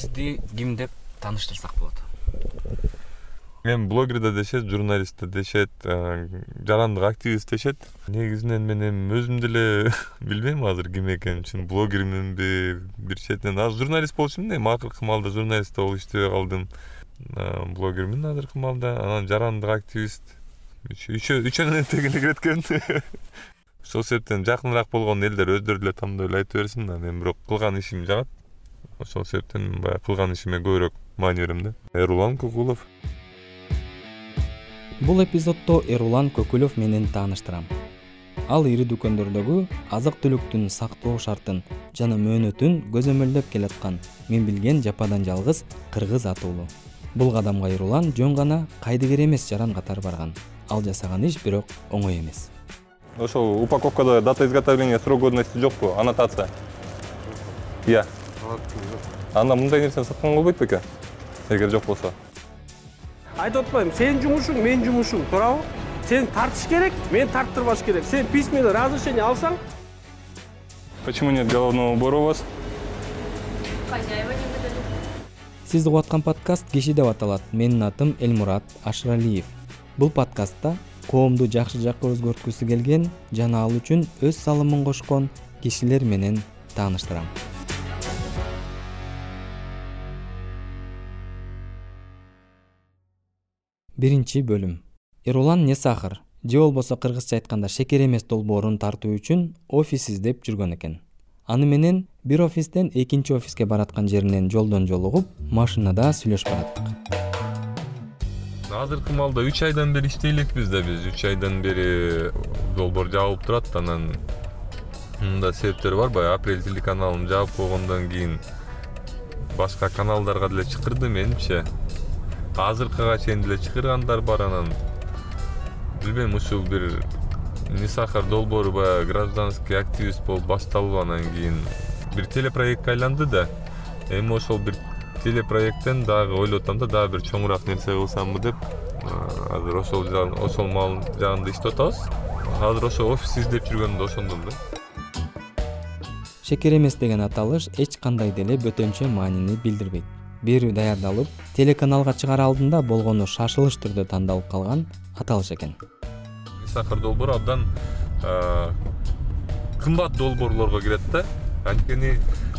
сизди ким деп тааныштырсак болот. Эми блогер да дешет журналист да дешет жарандык активист дешет. Негизинен мен эми өзүм деле билбейм азыр ким экенин. Чын блогерминби бир четинен азыр журналист болчумун эми. Акыркы маалда журналист да болуп иштебей калдым. Блогермин азыркы маалда. Анан жарандык активист үчөөнүн этегине кирет экенмин ошол себептен жакыныраак болгон элдер өздөрү деле тандап эле айта берсин да. Мен бирок кылган ишим жагат ошол себептен баягы кылган ишиме көбүрөөк маани берем да. Эрулан кокулов. Бул эпизоддо эрулан көкүлов менен тааныштырам. Ал ири дүкөндөрдөгү азык түлүктүн сактоо шартын жана мөөнөтүн көзөмөлдөп келаткан мен билген жападан жалгыз кыргыз атуулу. Бул кадамга эрулан жөн гана кайдыгер эмес жаран катары барган. Ал жасаган иш бирок оңой эмес. Ошол упаковкада дата изготовления срок годности жокпу? Аннотация. Ыя анда мындай нерсени сатканга болбойт бекен эгер жок болсо. Айтып атпаймынбы сенин жумушуң менин жумушум. Туурабы? Сени тартыш керек мени тарттырбаш керек. Сен письменный разрешение алсаң почему нет головного убора у вас? Хозяева не выдали сиз угуп аткан подкаст киши деп аталат. Менин атым элмурат ашыралиев бул подкастта коомду жакшы жакка өзгөрткүсү келген жана ал үчүн өз салымын кошкон кишилер менен тааныштырам биринчи бөлүм. Эрулан несахыр же болбосо кыргызча айтканда шекер эмес долбоорун тартуу үчүн офис издеп жүргөн экен. Аны менен бир офистен экинчи офиске бараткан жеринен жолдон жолугуп машинада сүйлөшүп бараттык. Азыркы маалда үч айдан бери иштей элекпиз да биз. Үч айдан бери долбоор жабылып турат анан мындай себептери бар. Баягы апрель телеканалын жаап койгондон кийин башка каналдарга деле чакырды менимче азыркыга чейин деле чакыргандар бар анан. Билбейм ушул бир несахар долбоору баягы гражданский активист болуп башталып анан кийин бир телепроектке айланды да эми ошол бир телепроекттен дагы ойлоп атам да дагы бир чоңураак нерсе кылсамбы деп азыр ошол ошол мал жагында иштеп атабыз. Азыр ошо офис издеп жүргөнүм да ошондон да. Шекер эмес деген аталыш эч кандай деле бөтөнчө маанини билдирбейт берүү даярдалып телеканалга чыгаар алдында болгону шашылыш түрдө тандалып калган аталыш экен. Несахар долбоору абдан кымбат долбоорлорго кирет да. Анткени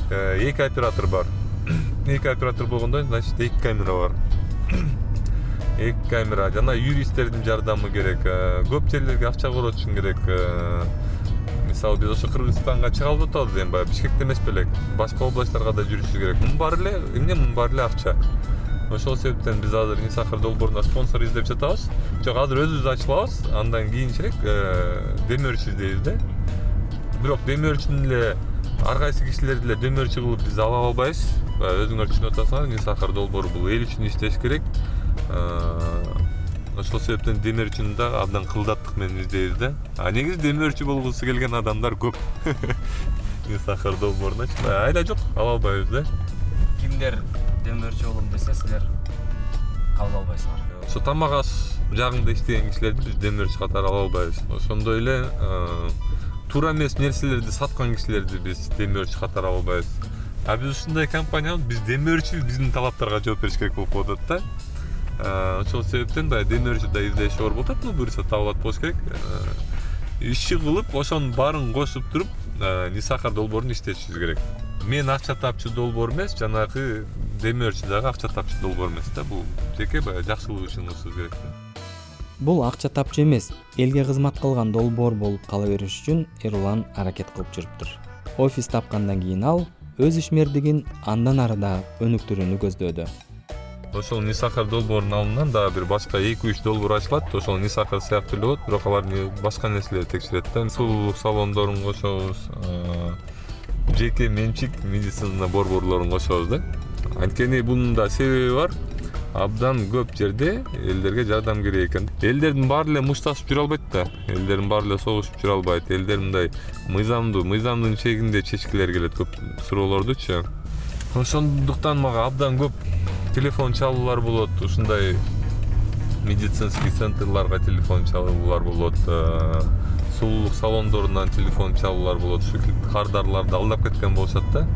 эки оператор бар. Эки оператор болгондо значит эки камера бар. Эки камера жана юристтердин жардамы керек көп жерлерге акча үчүн керек мисалы биз ошо кыргызстанга чыга албай атабыз эми баягы бишкекте эмес белек. Башка областтарга да жүрүшүбүз керек. Мунун баары эле эмне мунун баары эле акча? Ошол себептен биз азыр несахар долбооруна спонсор издеп жатабыз. Жок азыр өзүбүз ачып алабыз андан кийинчерээк э, демөөрчү издейбиз да. Бирок демөөрчүнү деле ар кайсы кишилерди эле демөөрчү кылып биз ала албайбыз. Баягы өзүңөр түшүнүп атасыңар несахар долбоору бул эл үчүн иштеш керек ошол себептен демөөрчүнү дагы абдан кылдаттык менен издейбиз да. А негизи демөөрчү болгусу келген адамдар көп. Несахар долбооруначы айла жок ала албайбыз да. Кимдер демөөрчү болом десе силер кабыл албайсыңар. Ошо тамак аш жагында иштеген кишилерди биз демөөрчү катары ала албайбыз. Ошондой эле туура эмес нерселерди саткан кишилерди биз демөөрчү катары ала албайбыз. А биз ушундай компаниябыз биз демөөрчү биздин талаптарга жооп бериш керек болуп калып атат да ошол себептен баягы демөөрчү да издеши оор болуп атат. Ну буюрса табылат болуш керек. Иши кылып ошонун баарын кошуп туруп несахар долбоорун иштетишибиз керек. Мен акча тапчу долбоор эмес жанагы демөөрчү дагы акча тапчу долбоор эмес да. Бул жеке баягы жакшылык үчүн кылышыбыз керек. Бул акча тапчу эмес элге кызмат кылган долбоор болуп кала бериш үчүн эрулан аракет кылып жүрүптүр. Офис тапкандан кийин ал өз ишмердигин андан ары дагы өнүктүрүүнү көздөдү ошол несахар долбоорунун алдынан дагы бир башка эки үч долбоор ачылат. Ошол несахар сыяктуу эле болот бирок алар башка нерселерди текшерет да. Сулуулук салондорун кошобуз жеке менчик медицина борборлорун кошобуз да. Анткени бунун да себеби бар. Абдан көп жерде элдерге жардам керек экен элдердин баары эле мушташып жүрө албайт да. Элдердин баары эле согушуп жүрө албайт. Элдер мындай мыйзамдуу мыйзамдын чегинде чечкилер келет көп суроолордучу ошондуктан мага абдан көп телефон чалуулар болот ушундай медицинский центрларга телефон чалуулар болот э, сулуулук салондорунан телефон чалуулар болот ушу кардарларды алдап кеткен болушат да.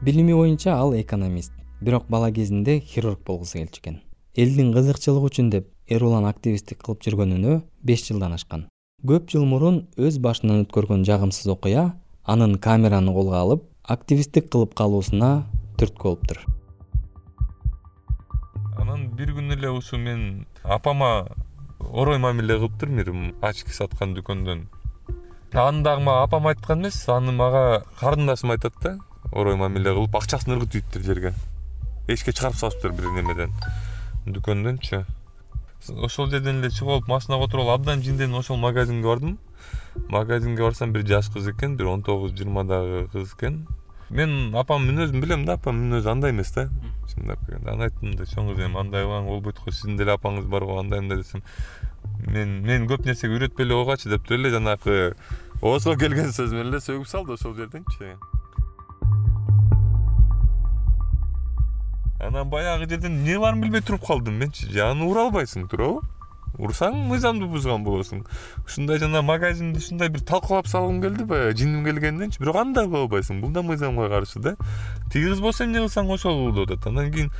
Билими боюнча ал экономист бирок бала кезинде хирург болгусу келчү экен элдин кызыкчылыгы үчүн деп эрулан активисттик кылып жүргөнүнө беш жылдан ашкан. Көп жыл мурун өз башынан өткөргөн жагымсыз окуя анын камераны колго алып активисттик кылып калуусуна түрткү болуптур. Анан бир күнү эле ушу мен апама орой мамиле кылыптыр бир очки саткан дүкөндөн. Аны дагы мага апам айткан эмес аны мага карындашым айтат да орой мамиле кылып акчасын ыргытып ийиптир жерге. Эчке чыгарып салыптыр бир немеден. Дүкөндөнчү ошол жерден эле чыгып алып машинага отуруп алып абдан жинденип ошол магазинге бардым. Магазинге барсам бир жаш кыз экен бир он тогуз жыйырмадагы кыз экен. Мен апамдын мүнөзүн билем да апамдын мүнөзү андай эмес да. Чындап келгенде анан айттым мындай чоң кыз эми андай кылгаң болбойт го сиздин деле апаңыз бар го андай мындай десем. Мен мени көп нерсеге үйрөтпөй эле койгачы деп туруп эле жанагы оозго келген сөз менен эле сөгүп салды ошол жерденчи анан баягы жерден эмне кылаарын билбей туруп калдым менчи аны ура албайсың туурабы? Урсаң мыйзамды бузган болосуң. Ушундай жана магазинди ушундай бир талкалап салгым келди баягы жиним келгенденчи бирок аны да кыла албайсың бул да мыйзамга каршы да. Тиги кыз болсо эмне кылсаң ошол кыл деп атат анан кийин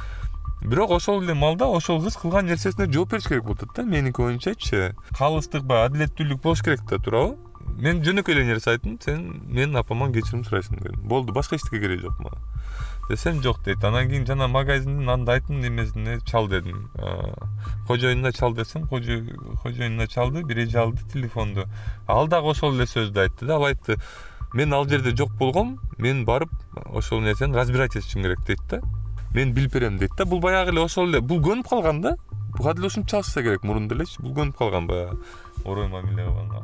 бирок ошол эле маалда ошол кыз кылган нерсесине жооп бериш керек болуп атат да. Меники оюмчачы калыстык баягы адилеттүүлүк болуш керек да туурабы мен жөнөкөй эле нерсе айттым сен менин апаман кечирим сурайсың дедим. Болду башка эчтеке кереги жок мага. Десем жок дейт. Анан кийин жана магазиндин андайтын немесине чал дедим. Кожоюнуна чал десем кожоюнуна чалды бир эже алды телефонду. Ал дагы ошол эле сөздү айтты да ал айтты мен ал жерде жок болгом мен барып ошол нерсени разбирать этишим керек дейт да. Мен билип берем дейт да. Бул баягы эле ошол эле бул көнүп калган да. Буга деле ушинтип чалышса керек мурун делечи бул көнүп калган баягы. Орой мамиле кылганга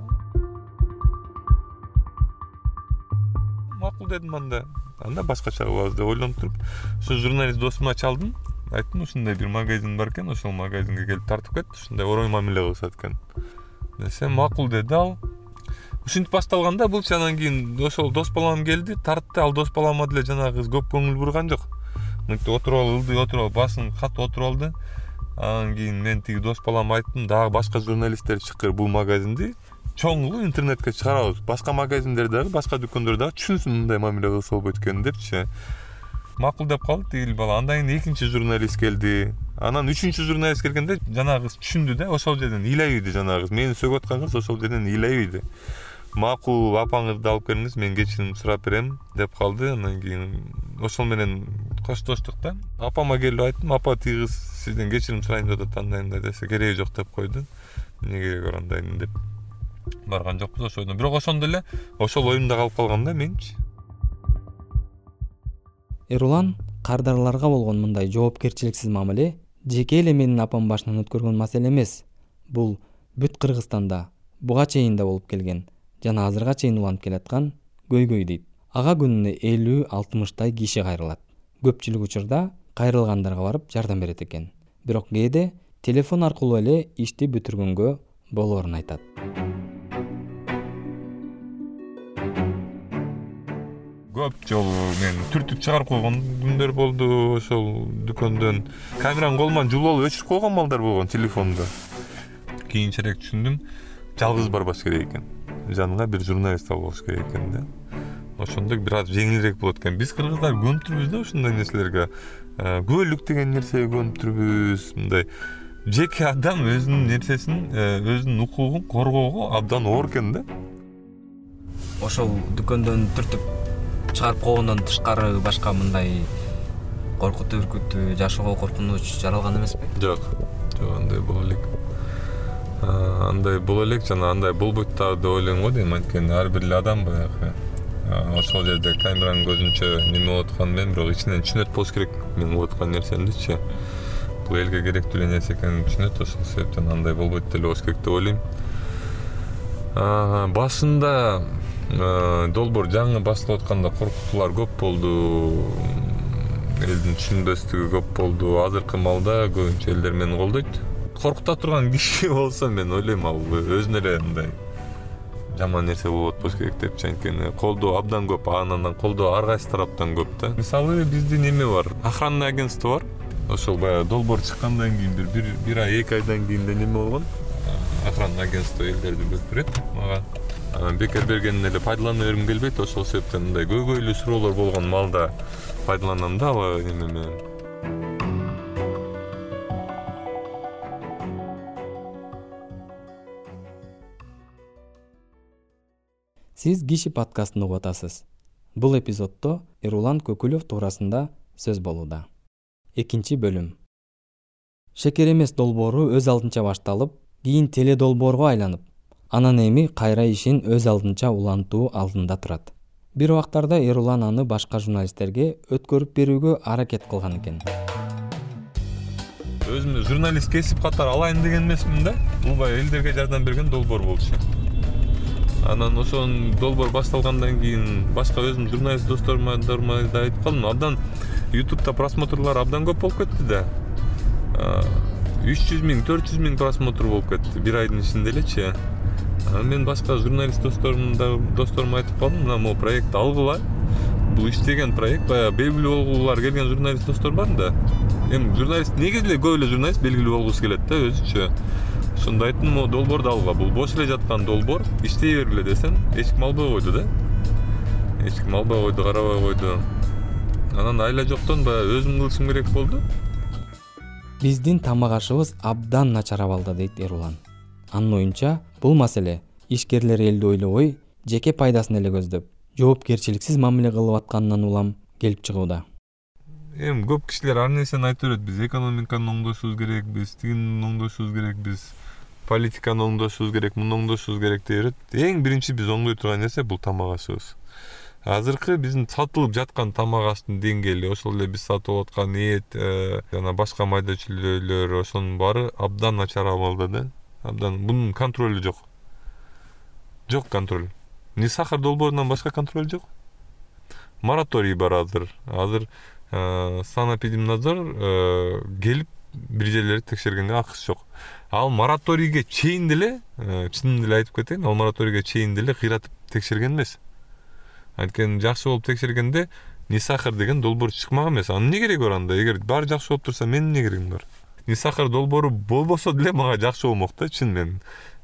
макул дедим анда. Анда башкача кылабыз деп ойлонуп туруп ошо журналист досума чалдым айттым ушундай бир магазин бар экен ошол магазинге келип тартып кет ушундай орой мамиле кылышат экен. Десем макул деди ал. Ушинтип башталган да булчу анан кийин ошол дос балам келди тартты. Ал дос балама деле жанагы кыз көп көңүл бурган жок. Мынтип отуруп алып ылдый отуруп алып башын катып отуруп алды. Анан кийин мен тиги дос балама айттым. Дагы башка журналисттер чыккыр бул магазинди чоң интернетке чыгарабыз. Башка магазиндер дагы башка дүкөндөр дагы түшүнсүн мындай мамиле кылса болбойт экенин депчи. Макул деп калды тигил бала. Андан кийин экинчи журналист келди. Анан үчүнчү журналист келгенде жанагы кыз түшүндү да ошол жерден ыйлай ийди жанагы. Кыз мени сөгүп аткан кыз ошол жерден ыйлай ийди макул апаңызды алып келиңиз мен кечирим сурап берем деп калды. Анан кийин ошол менен коштоштук да. Апама келип айттым апа тиги кыз сизден кечирим сурайм деп атат андай мындай десе кереги жок деп койду. Эмне кереги бар андайдын деп барган жокпуз ошол бойдон бирок ошондо эле ошол оюмда калып калган да менчи эрулан кардарларга болгон мындай жоопкерчиликсиз мамиле жеке эле менин апам башынан өткөргөн маселе эмес. Бул бүт кыргызстанда буга чейин да болуп келген жана азырга чейин уланып келаткан көйгөй дейт. Ага күнүнө элүү алтымыштай киши кайрылат. Көпчүлүк учурда кайрылгандарга барып жардам берет экен. Бирок кээде телефон аркылуу эле ишти бүтүргөнгө болоорун айтат көп. Жолу мен түртүп чыгарып койгон күндөр болду. Ошол дүкөндөн камераны колуман жулуп алып өчүрүп койгон маалдар болгон телефонду. Кийинчерээк түшүндүм. Жалгыз барбаш керек экен. Жаныңа бир журналист алып алыш керек экен да. Ошондо бир аз жеңилирээк болот экен. Биз кыргыздар көнүптүрбүз да ушундай нерселерге. Күбөлүк деген нерсеге көнүптүрбүз мындай жеке адам өзүнүн нерсесин өзүнүн укугун коргоого абдан оор экен да. Ошол дүкөндөн түртүп чыгарып койгондон тышкары башка мындай коркутуу үркүтүү жашоого коркунуч жаралган эмеспи? Жок. Жок андай боло элек. Андай боло элек жана андай болбойт дагы деп ойлойм го дейм. Анткени ар бир эле адам баягы ошол жерде камеранын көзүнчө неме болуп атканын билем бирок ичинен түшүнөт болуш керек мен кылып аткан нерсемдичи бул элге керектүү эле нерсе экенин түшүнөт ошол себептен андай болбойт деле болуш керек деп ойлойм. Башында долбоор жаңы башталып атканда коркутуулар көп болду. Элдин түшүнбөстүгү көп болду. Азыркы маалда көбүнчө элдер мени колдойт. Коркута турган киши болсо мен ойлойм ал өзүнө эле мындай жаман нерсе болуп атпаш керек депчи анткени колдоо абдан көп анан колдоо ар кайсы тараптан көп да. Мисалы биздин эме бар? Охранный агентство бар. Ошол баягы долбоор чыккандан кийин бир бир ай эки айдан кийин эле неме болгон? Охранный агентство элдерди бөлүп берет мага бекер бергенин эле пайдалана бергим келбейт. Ошол себептен мындай көйгөйлүү суроолор болгон маалда пайдаланам да ал неме менен сиз киши подкастын угуп атасыз бул эпизоддо эрулан көкүлов туурасында сөз болууда. Экинчи бөлүм. Шекер эмес долбоору өз алдынча башталып кийин теле долбоорго айланып анан эми кайра ишин өз алдынча улантуу алдында турат. Бир убактарда эрулан аны башка журналисттерге өткөрүп берүүгө аракет кылган экен. Өзүмдү журналист кесип катары алайын деген эмесмин да. Бул баягы элдерге жардам берген долбоор болчу. Анан ошонун долбоор башталгандан кийин башка өзүмдүн журналист досторума да айтып калдым. Абдан ютубта просмотрлор абдан көп болуп кетти да. Үч жүз миң төрт жүз миң просмотр болуп кетти бир айдын ичинде элечи анан мен башка журналист досторум досторума айтып калдым. Мына могу проектти алгыла. Бул иштеген проект. Баягы белгилүү болгулары келген журналист достор бар да. Эми журналист негизи эле көп эле журналист белгилүү болгусу келет да өзүчө ошондо айттым могу долбоорду алгыла бул бош эле жаткан долбоор иштей бергиле десем эч ким албай койду да. Эч ким албай койду карабай койду. Анан айла жоктон баягы өзүм кылышым керек болду. Биздин тамак ашыбыз абдан начар абалда дейт эрулан анын оюнча бул маселе ишкерлер элди ойлобой жеке пайдасын эле көздөп жоопкерчиликсиз мамиле кылып атканынан улам келип чыгууда. Эми көп кишилер ар нерсени айтып берет. Биз экономиканы оңдошубуз керек биз тигини оңдошубуз керек биз политиканы оңдошубуз керек муну оңдошубуз керек дей берет. Эң биринчи биз оңдой турган нерсе бул тамак ашыбыз азыркы биздин сатылып жаткан тамак аштын деңгээли ошол эле биз сатып аткан эт э, жана башка майда чүйүлөлөр ошонун баары абдан начар абалда да абдан мунун контролу жок. Жок контроль. Не сахар долбоорунан башка контроль жок. Мораторий бар азыр. Азыр э, санэпидемнадзор э, келип бир жерлерди текшергенге акысы жок. Ал мораторийге чейин деле чынын эле айтып кетейин ал мораторийге чейин деле кыйратып текшерген эмес. Анткени жакшы болуп текшергенде не сахар деген долбоор чыкмак эмес. Анын эмне кереги бар анда? Эгер баары жакшы болуп турса менин эмне керегим бар не сахар долбоору болбосо деле мага жакшы болмок да чын мен.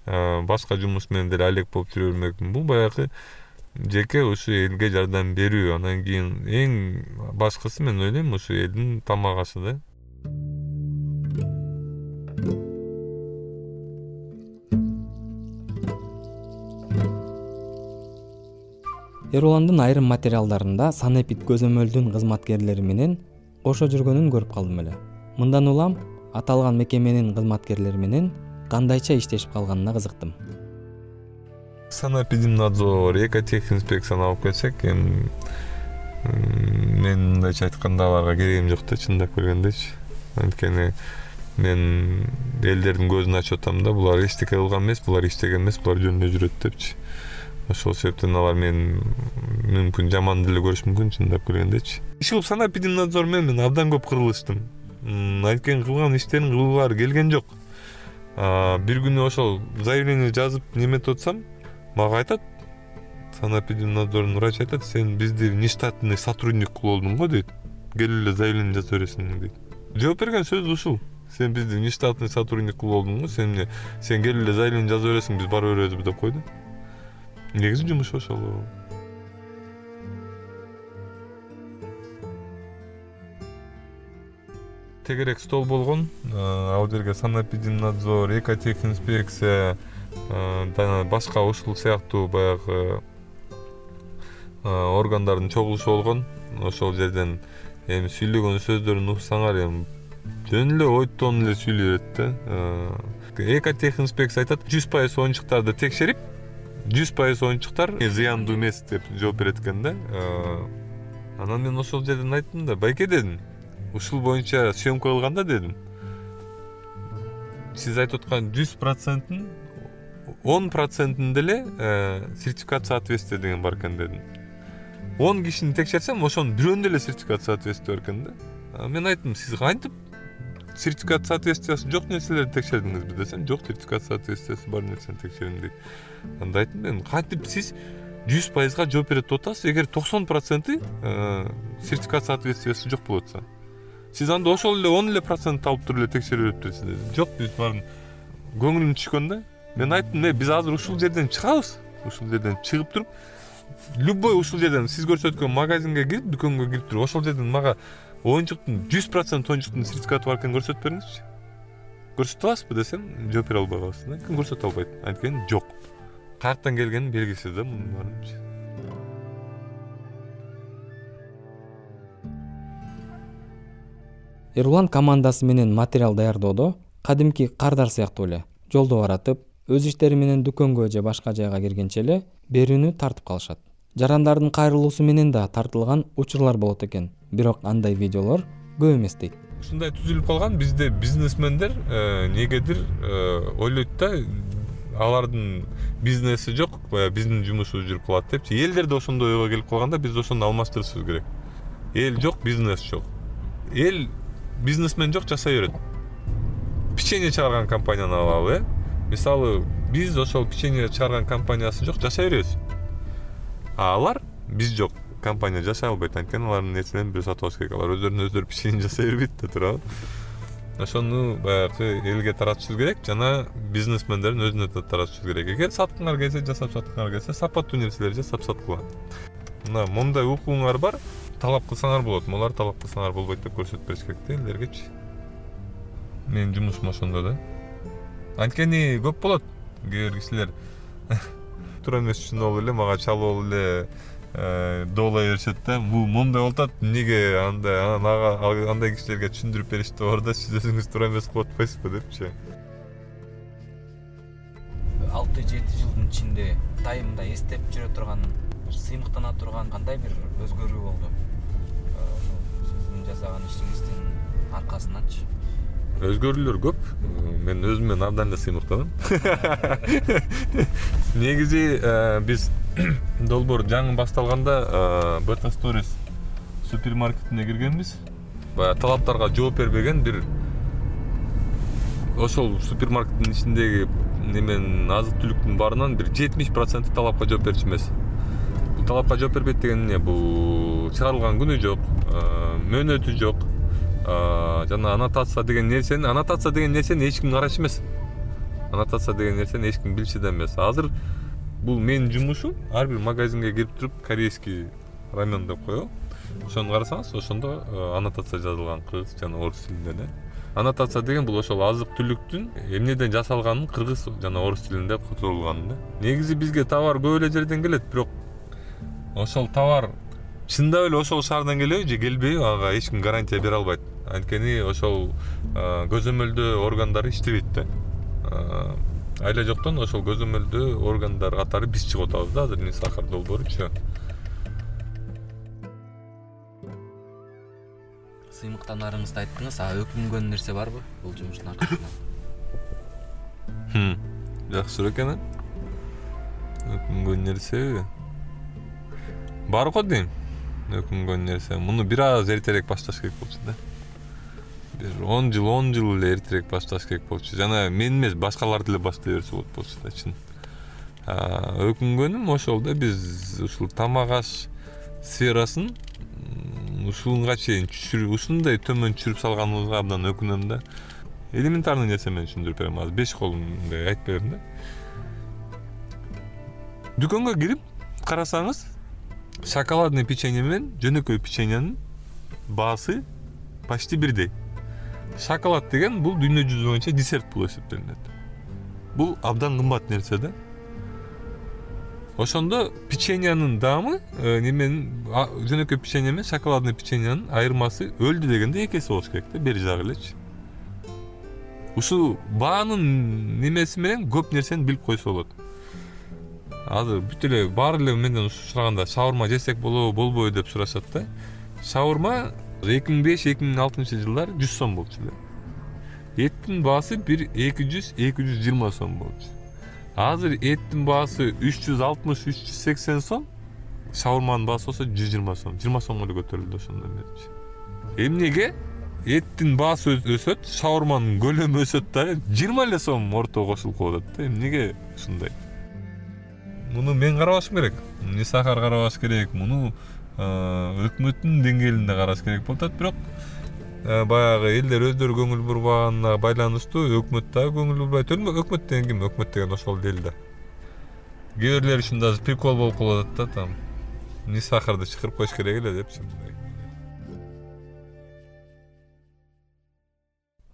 Башка жумуш менен деле алек болуп жүрө бермекмин бул баягы жеке ушу элге жардам берүү. Анан кийин эң башкысы мен ойлойм ушу элдин тамак ашы да. Эруландын айрым материалдарында санэпид көзөмөлдүн кызматкерлери менен кошо жүргөнүн көрүп калдым эле. Мындан улам аталган мекеменин кызматкерлери менен кандайча иштешип калганына кызыктым. Санэпидемнадзор экотехинспекцияны алып келсек эми мен мындайча айтканда аларга керегим жок да чындап келгендечи анткени мен элдердин көзүн ачып атам да булар эчтеке кылган эмес булар иштеген эмес булар жөнүнө жүрөт депчи. Ошол себептен алар мени мүмкүн жаман деле көрүшү мүмкүн чындап келгендечи иш кылып санэпидемнадзор менен мен абдан көп кырылыштым анткени кылган иштерин кылгылары келген жок. Бир күнү ошол заявление жазып неметип атсам мага айтат. Санэпидемнадзордун врачы айтат сен бизди нештатный сотрудник кылып олдуң го дейт. Келип эле заявление жаза бересиң дейт. Жооп берген сөзү ушул. Сен бизди нештатный сотрудник кылып олдуң го сен эмне сен келип эле заявление жаза бересиң биз бара беребиз деп койду. Негизи жумуш ошол тегерек стол болгон ал жерге санэпидемнадзор экотехинспекция жана башка ушул сыяктуу баягы органдардын чогулушу болгон. Ошол жерден эми сүйлөгөн сөздөрүн уксаңар эми жөн эле ойтон эле сүйлөй берет да экотехинспекция айтат жүз пайыз оюнчуктарды текшерип жүз пайыз оюнчуктар зыяндуу эмес деп жооп берет экен да. Анан мен ошол жерден айттым да байке дедим ушул боюнча съемка кылганда дедим. Сиз айтып аткан жүз проценттин он процентинде эле сертификат соответствия деген бар экен дедим. Он кишини текшерсем ошонун бирөөндө эле сертификат соответствия бар экен да. Мен айттым сиз кантип сертификат соответствиясы жок нерселерди текшердиңизби десем жок сертификат соответствиясы бар нерсени текшердим дейт. Анда айттым мен кантип сиз жүз пайызга жооп берет деп атасыз эгер токсон проценти э, сертификат соответствиясы жок болуп атса сиз анда ошол эле он эле процентти алып туруп эле текшере берип турасыз деди жок биз баарын көңүлүм түшкөн да мен айттым э биз азыр ушул жерден чыгабыз ушул жерден чыгып туруп любой ушул жерден сиз көрсөткөн магазинге кирип дүкөнгө кирип туруп ошол жерден мага оюнчуктун жүз процент оюнчуктун сертификаты бар экенин көрсөтүп бериңизчи көрсөтө аласызбы? десем жооп бере албай каласыз да анткени көрсөтө албайт? Анткени жок каяктан келгени белгисиз да мунун баарынчы эрулан командасы менен материал даярдоодо кадимки кардар сыяктуу эле жолдо баратып өз иштери менен дүкөнгө же башка жайга киргенче эле берүүнү тартып калышат. Жарандардын кайрылуусу менен да тартылган учурлар болот экен бирок андай видеолор көп эмес дейт. Ушундай түзүлүп калган бизде бизнесмендер э, эмнегедир э, ойлойт да алардын бизнеси жок баягы биздин жумушубуз жүрүп калат депчи. Элдер да ошондой ойго келип калган да биз ошону алмаштырышыбыз керек. Эл жок бизнес жок. Эл бизнесмен жок жасай берет. Печенье чыгарган компанияны алалы э? Мисалы биз ошол печенье чыгарган компаниясы жок жашай беребиз. А алар биз жок компания жашай албайт. Анткени алардын нерселерин бирөө сатып алыш керек. Алар өздөрүнө өздөрү печенье жасай бербейт да туурабы. Ошону баягы элге таратышыбыз керек жана бизнесмендердин өзүнө да таратышыбыз керек. Эгер саткыңар келсе жасап саткыңар келсе сапаттуу нерселерди жасап саткыла мына момундай укугуңар бар талап кылсаңар болот могуларды талап кылсаңар болбойт деп көрсөтүп бериш керек да элдергечи. Менин жумушум ошондо да. Анткени көп болот кээ бир кишилер. Туура эмес үчүн болуп эле мага чалып алып эле э, доолай беришет да. Бул моундай болуп атат. Эмнеге андай анан ага андай кишилерге түшүндүрүп беришти бар да сиз өзүңүз туура эмес кылып атпайсызбы депчи. Алты жети жылдын ичинде дайыма эстеп жүрө турган сыймыктана турган кандай бир өзгөрүү болду? Ошол сиздин жасаган ишиңиздин аркасынанчы. Өзгөрүүлөр көп. Мен өзүмөн абдан эле сыймыктанам. Негизи э, биз долбоор жаңы башталганда бета сторис супермаркетине киргенбиз. Баягы талаптарга жооп бербеген бир ошол супермаркеттин ичиндеги неменин азык түлүктүн баарынан бир жетимиш проценти талапка жооп берчү эмес талапка жооп бербейт деген эмне? Бул чыгарылган күнү жок мөөнөтү жок жана аннотация деген нерсени аннотация деген нерсени эч ким карач эмес. Аннотация деген нерсени эч ким билчү да эмес. Азыр бул менин жумушум ар бир магазинге кирип туруп корейский рамен деп коебу ошону карасаңыз ошондо аннотация жазылган кыргыз жана орус тилинде да. Аннотация деген бул ошол азык түлүктүн эмнеден жасалганын кыргыз жана орус тилинде которулганы да. Негизи бизге товар көп эле жерден келет бирок ошол товар чындап эле ошол шаардан келеби же келбейби ага эч ким гарантия бере албайт. Анткени ошол көзөмөлдөө органдары иштебейт да. Айла жоктон ошол көзөмөлдөө органдар катары биз чыгып атабыз да азыр не сахар долбооручу сыймыктанарыңызды айттыңыз. А өкүнгөн нерсе барбы бул жумуштун аркасында? Жакшы суроо экен э өкүнгөн нерсеби бар го дейм. Өкүнгөн нерсе. Муну бир аз эртерээк башташ керек болчу да. Бир он жыл он жыл эле эртерээк башташ керек болчу. Жана мен эмес башкалар деле баштай берсе болот болчу да чын. Өкүнгөнүм ошол да биз ушул тамак аш сферасын ушунга чейин ушундай төмөн түшүрүп салганыбызга абдан өкүнөм да. Элементарный нерсе менен түшүндүрүп берем. Азыр беш колумдай айтып берем да. Дүкөнгө кирип карасаңыз шоколадный печенье менен жөнөкөй печеньянын баасы почти бирдей. Шоколад деген бул дүйнө жүзү боюнча десерт болуп эсептелинет. Бул абдан кымбат нерсе да. Ошондо печеньянын даамы э, неменин жөнөкөй печенье менен шоколадный печеньянын айырмасы өлдү дегенде эки эсе болуш керек да бери жагы элечи ушул баанын немеси менен көп нерсени билип койсо болот азыр бүт эле баары эле менден сураганда шаурма жесек болобу болбойбу деп сурашат да. Шаурма эки миң беш эки миң алтынчы жылдары жүз сом болчу эле эттин баасы бир эки жүз эки жүз жыйырма сом болчу. Азыр эттин баасы үч жүз алтымыш үч жүз сексен сом шаурманын баасы болсо жүз жыйырма сом. жыйырма сомго эле көтөрүлдү ошондон беричи эмнеге? Эттин баасы өсөт шаурманын көлөмү өсөт дагы жыйырма эле сом ортого кошулуп калып атат да. Эмнеге ушундай муну мен карабашым керек нисахар карабаш керек муну өкмөттүн деңгээлинде караш керек болуп атат. Бирок баягы элдер өздөрү көңүл бурбаганына байланыштуу өкмөт дагы көңүл бурбайт. Өкмөт деген ким? Өкмөт деген ошол эл да. Кээ бирлери үчүн даже прикол болуп калып атат да там. Не сахарды чакырып коюш керек эле депчи мындай.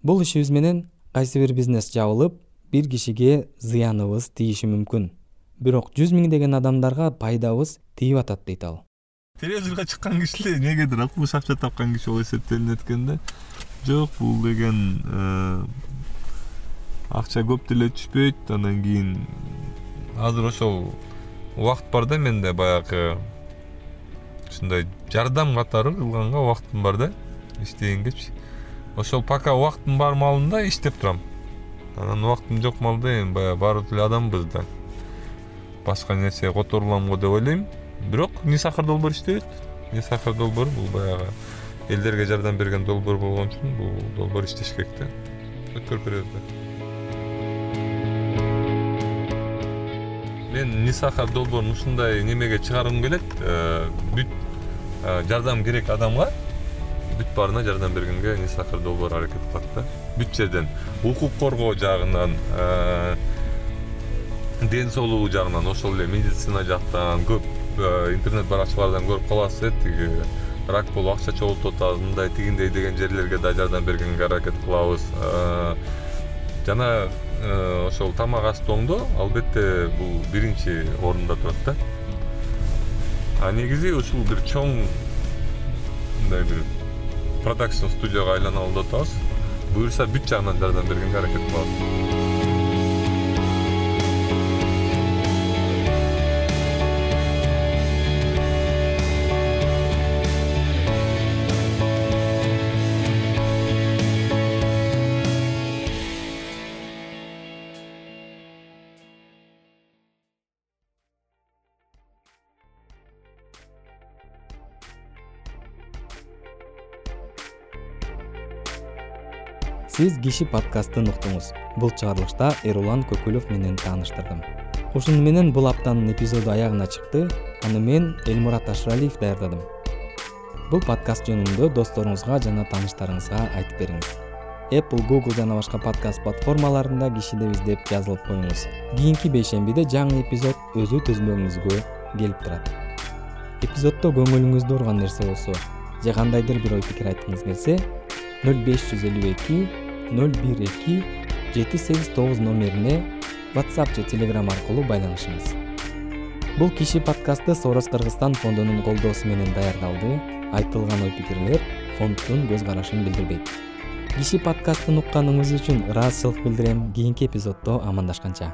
Бул ишибиз менен кайсы бир бизнес жабылып бир кишиге зыяныбыз тийиши мүмкүн бирок жүз миңдеген адамдарга пайдабыз тийип атат дейт ал. Телевизорго чыккан кишилер эмнегедир алтымыш акча тапкан киши болуп эсептелинет экен да. Жок бул деген э, акча көп деле түшпөйт. Анан кийин азыр ошол убакыт бар да менде баягы ушундай жардам катары кылганга убактым бар да. Иштегенгечи ошол пока убакыттын бар маалында иштеп турам. Анан убактым жок маалда эми баягы баары бир эле адамбыз да башка нерсеге которулам го деп ойлойм. Бирок не сахар долбоор иштебейт. Не сахар долбоору бул баягы элдерге жардам берген долбоор болгон үчүн бул долбоор иштеш керек да. Өткөрүп беребиз да. Мен не сахар долбоорун ушундай немеге чыгаргым келет? Э, бүт э, жардам керек адамга бүт баарына жардам бергенге не сахар долбоор аракет кылат да. Бүт жерден укук коргоо жагынан э, ден соолугу жагынан ошол эле медицина жактан көп интернет баракчалардан көрүп каласыз э тиги рак болуп акча чогултуп атабыз мындай тигиндей деген жерлерге да жардам бергенге аракет кылабыз. Жана Э, ошол тамак астооңдо албетте бул биринчи орунда турат да. А негизи ушул бир чоң мындай бир продакшн студияга айланалы деп атабыз. Буюрса бүт жагынан жардам бергенге аракет кылабыз сиз киши подкастын уктуңуз бул чыгарылышта эрулан көкөлов менен тааныштырдым. Ушуну менен бул аптанын эпизоду аягына чыкты аны мен элмурат ашыралиев даярдадым. Бул подкаст жөнүндө досторуңузга жана тааныштарыңызга айтып бериңиз. Apple google жана башка подкаст платформаларында киши деп издеп жазылып коюңуз. Кийинки бейшембиде жаңы эпизод өзү түзмөгүңүзгө келип турат. Эпизоддо көңүлүңүздү урган нерсе болсо же кандайдыр бир ой пикир айткыңыз келсе нөл беш жүз элүү эки ноль бир эки жети сегиз тогуз номерине whatsapp же telegram аркылуу байланышыңыз. Бул киши подкасты сорос кыргызстан фондунун колдоосу менен даярдалды айтылган ой пикирлер фонддун көз карашын билдирбейт. Киши подкастын укканыңыз үчүн ыраазычылык билдирем. Кийинки эпизоддо амандашканча